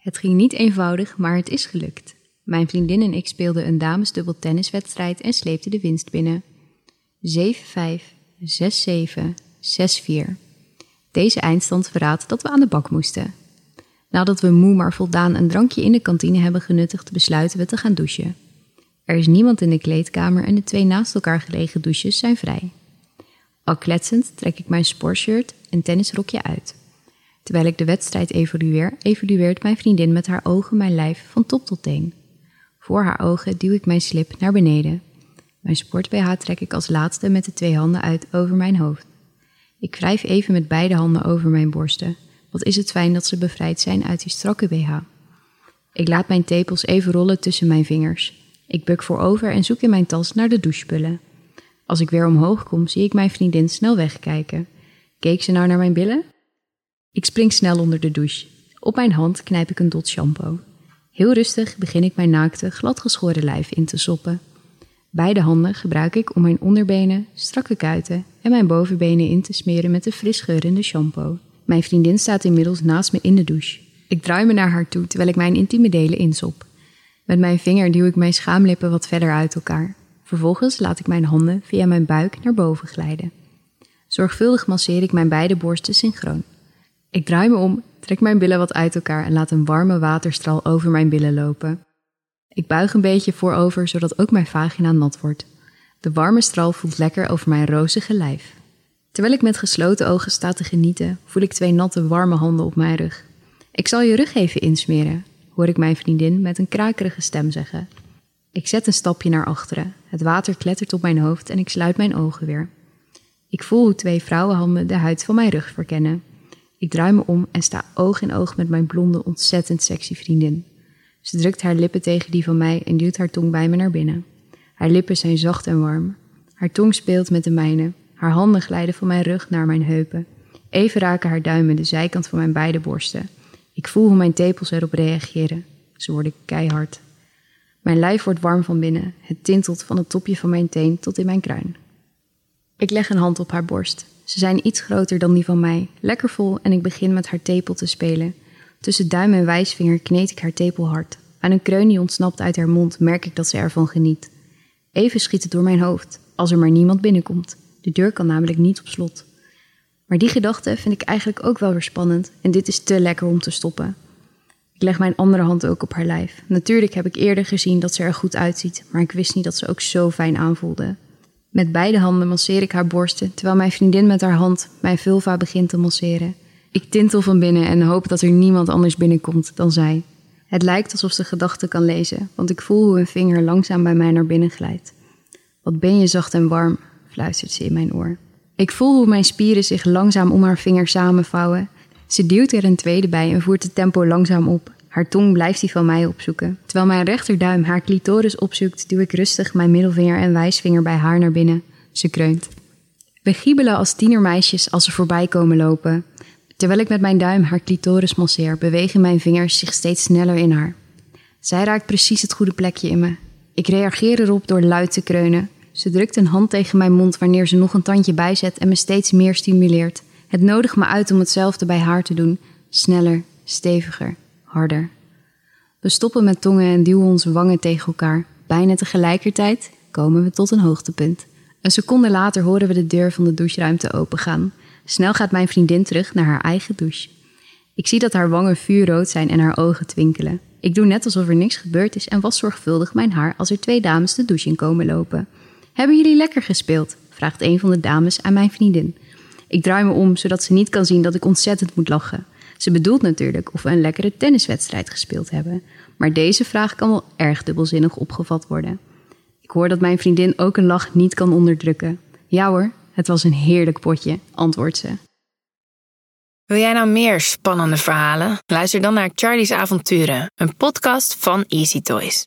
Het ging niet eenvoudig, maar het is gelukt. Mijn vriendin en ik speelden een damesdubbel tenniswedstrijd en sleepten de winst binnen. 7-5, 6-7, 6-4. Deze eindstand verraadt dat we aan de bak moesten. Nadat we moe maar voldaan een drankje in de kantine hebben genuttigd, besluiten we te gaan douchen. Er is niemand in de kleedkamer en de twee naast elkaar gelegen douches zijn vrij. Al kletsend trek ik mijn sportshirt en tennisrokje uit. Terwijl ik de wedstrijd evalueer, evalueert mijn vriendin met haar ogen mijn lijf van top tot teen. Voor haar ogen duw ik mijn slip naar beneden. Mijn sport-BH trek ik als laatste met de twee handen uit over mijn hoofd. Ik wrijf even met beide handen over mijn borsten. Wat is het fijn dat ze bevrijd zijn uit die strakke BH. Ik laat mijn tepels even rollen tussen mijn vingers. Ik buk voorover en zoek in mijn tas naar de douchespullen. Als ik weer omhoog kom, zie ik mijn vriendin snel wegkijken. Keek ze nou naar mijn billen? Ik spring snel onder de douche. Op mijn hand knijp ik een dot shampoo. Heel rustig begin ik mijn naakte, gladgeschoren lijf in te soppen. Beide handen gebruik ik om mijn onderbenen, strakke kuiten en mijn bovenbenen in te smeren met de fris geurende shampoo. Mijn vriendin staat inmiddels naast me in de douche. Ik draai me naar haar toe terwijl ik mijn intieme delen insop. Met mijn vinger duw ik mijn schaamlippen wat verder uit elkaar. Vervolgens laat ik mijn handen via mijn buik naar boven glijden. Zorgvuldig masseer ik mijn beide borsten synchroon. Ik draai me om, trek mijn billen wat uit elkaar en laat een warme waterstraal over mijn billen lopen. Ik buig een beetje voorover zodat ook mijn vagina nat wordt. De warme straal voelt lekker over mijn rozige lijf. Terwijl ik met gesloten ogen sta te genieten, voel ik twee natte, warme handen op mijn rug. Ik zal je rug even insmeren, hoor ik mijn vriendin met een krakerige stem zeggen. Ik zet een stapje naar achteren. Het water klettert op mijn hoofd en ik sluit mijn ogen weer. Ik voel hoe twee vrouwenhanden de huid van mijn rug verkennen. Ik draai me om en sta oog in oog met mijn blonde, ontzettend sexy vriendin. Ze drukt haar lippen tegen die van mij en duwt haar tong bij me naar binnen. Haar lippen zijn zacht en warm. Haar tong speelt met de mijne. Haar handen glijden van mijn rug naar mijn heupen. Even raken haar duimen de zijkant van mijn beide borsten. Ik voel hoe mijn tepels erop reageren. Ze worden keihard. Mijn lijf wordt warm van binnen. Het tintelt van het topje van mijn teen tot in mijn kruin. Ik leg een hand op haar borst. Ze zijn iets groter dan die van mij, lekker vol en ik begin met haar tepel te spelen. Tussen duim en wijsvinger kneed ik haar tepel hard. Aan een kreun die ontsnapt uit haar mond merk ik dat ze ervan geniet. Even schiet het door mijn hoofd, als er maar niemand binnenkomt. De deur kan namelijk niet op slot. Maar die gedachte vind ik eigenlijk ook wel weer spannend en dit is te lekker om te stoppen. Ik leg mijn andere hand ook op haar lijf. Natuurlijk heb ik eerder gezien dat ze er goed uitziet, maar ik wist niet dat ze ook zo fijn aanvoelde. Met beide handen masseer ik haar borsten, terwijl mijn vriendin met haar hand mijn vulva begint te masseren. Ik tintel van binnen en hoop dat er niemand anders binnenkomt dan zij. Het lijkt alsof ze gedachten kan lezen, want ik voel hoe een vinger langzaam bij mij naar binnen glijdt. Wat ben je zacht en warm, fluistert ze in mijn oor. Ik voel hoe mijn spieren zich langzaam om haar vinger samenvouwen. Ze duwt er een tweede bij en voert het tempo langzaam op. Haar tong blijft die van mij opzoeken. Terwijl mijn rechterduim haar clitoris opzoekt, duw ik rustig mijn middelvinger en wijsvinger bij haar naar binnen. Ze kreunt. We giebelen als tienermeisjes als ze voorbij komen lopen. Terwijl ik met mijn duim haar clitoris masseer, bewegen mijn vingers zich steeds sneller in haar. Zij raakt precies het goede plekje in me. Ik reageer erop door luid te kreunen. Ze drukt een hand tegen mijn mond wanneer ze nog een tandje bijzet en me steeds meer stimuleert. Het nodigt me uit om hetzelfde bij haar te doen. Sneller, steviger, harder. We stoppen met tongen en duwen onze wangen tegen elkaar. Bijna tegelijkertijd komen we tot een hoogtepunt. Een seconde later horen we de deur van de doucheruimte opengaan. Snel gaat mijn vriendin terug naar haar eigen douche. Ik zie dat haar wangen vuurrood zijn en haar ogen twinkelen. Ik doe net alsof er niks gebeurd is en was zorgvuldig mijn haar als er twee dames de douche in komen lopen. Hebben jullie lekker gespeeld? vraagt een van de dames aan mijn vriendin. Ik draai me om zodat ze niet kan zien dat ik ontzettend moet lachen. Ze bedoelt natuurlijk of we een lekkere tenniswedstrijd gespeeld hebben. Maar deze vraag kan wel erg dubbelzinnig opgevat worden. Ik hoor dat mijn vriendin ook een lach niet kan onderdrukken. Ja hoor, het was een heerlijk potje, antwoordt ze. Wil jij nou meer spannende verhalen? Luister dan naar Charlie's Avonturen, een podcast van Easy Toys.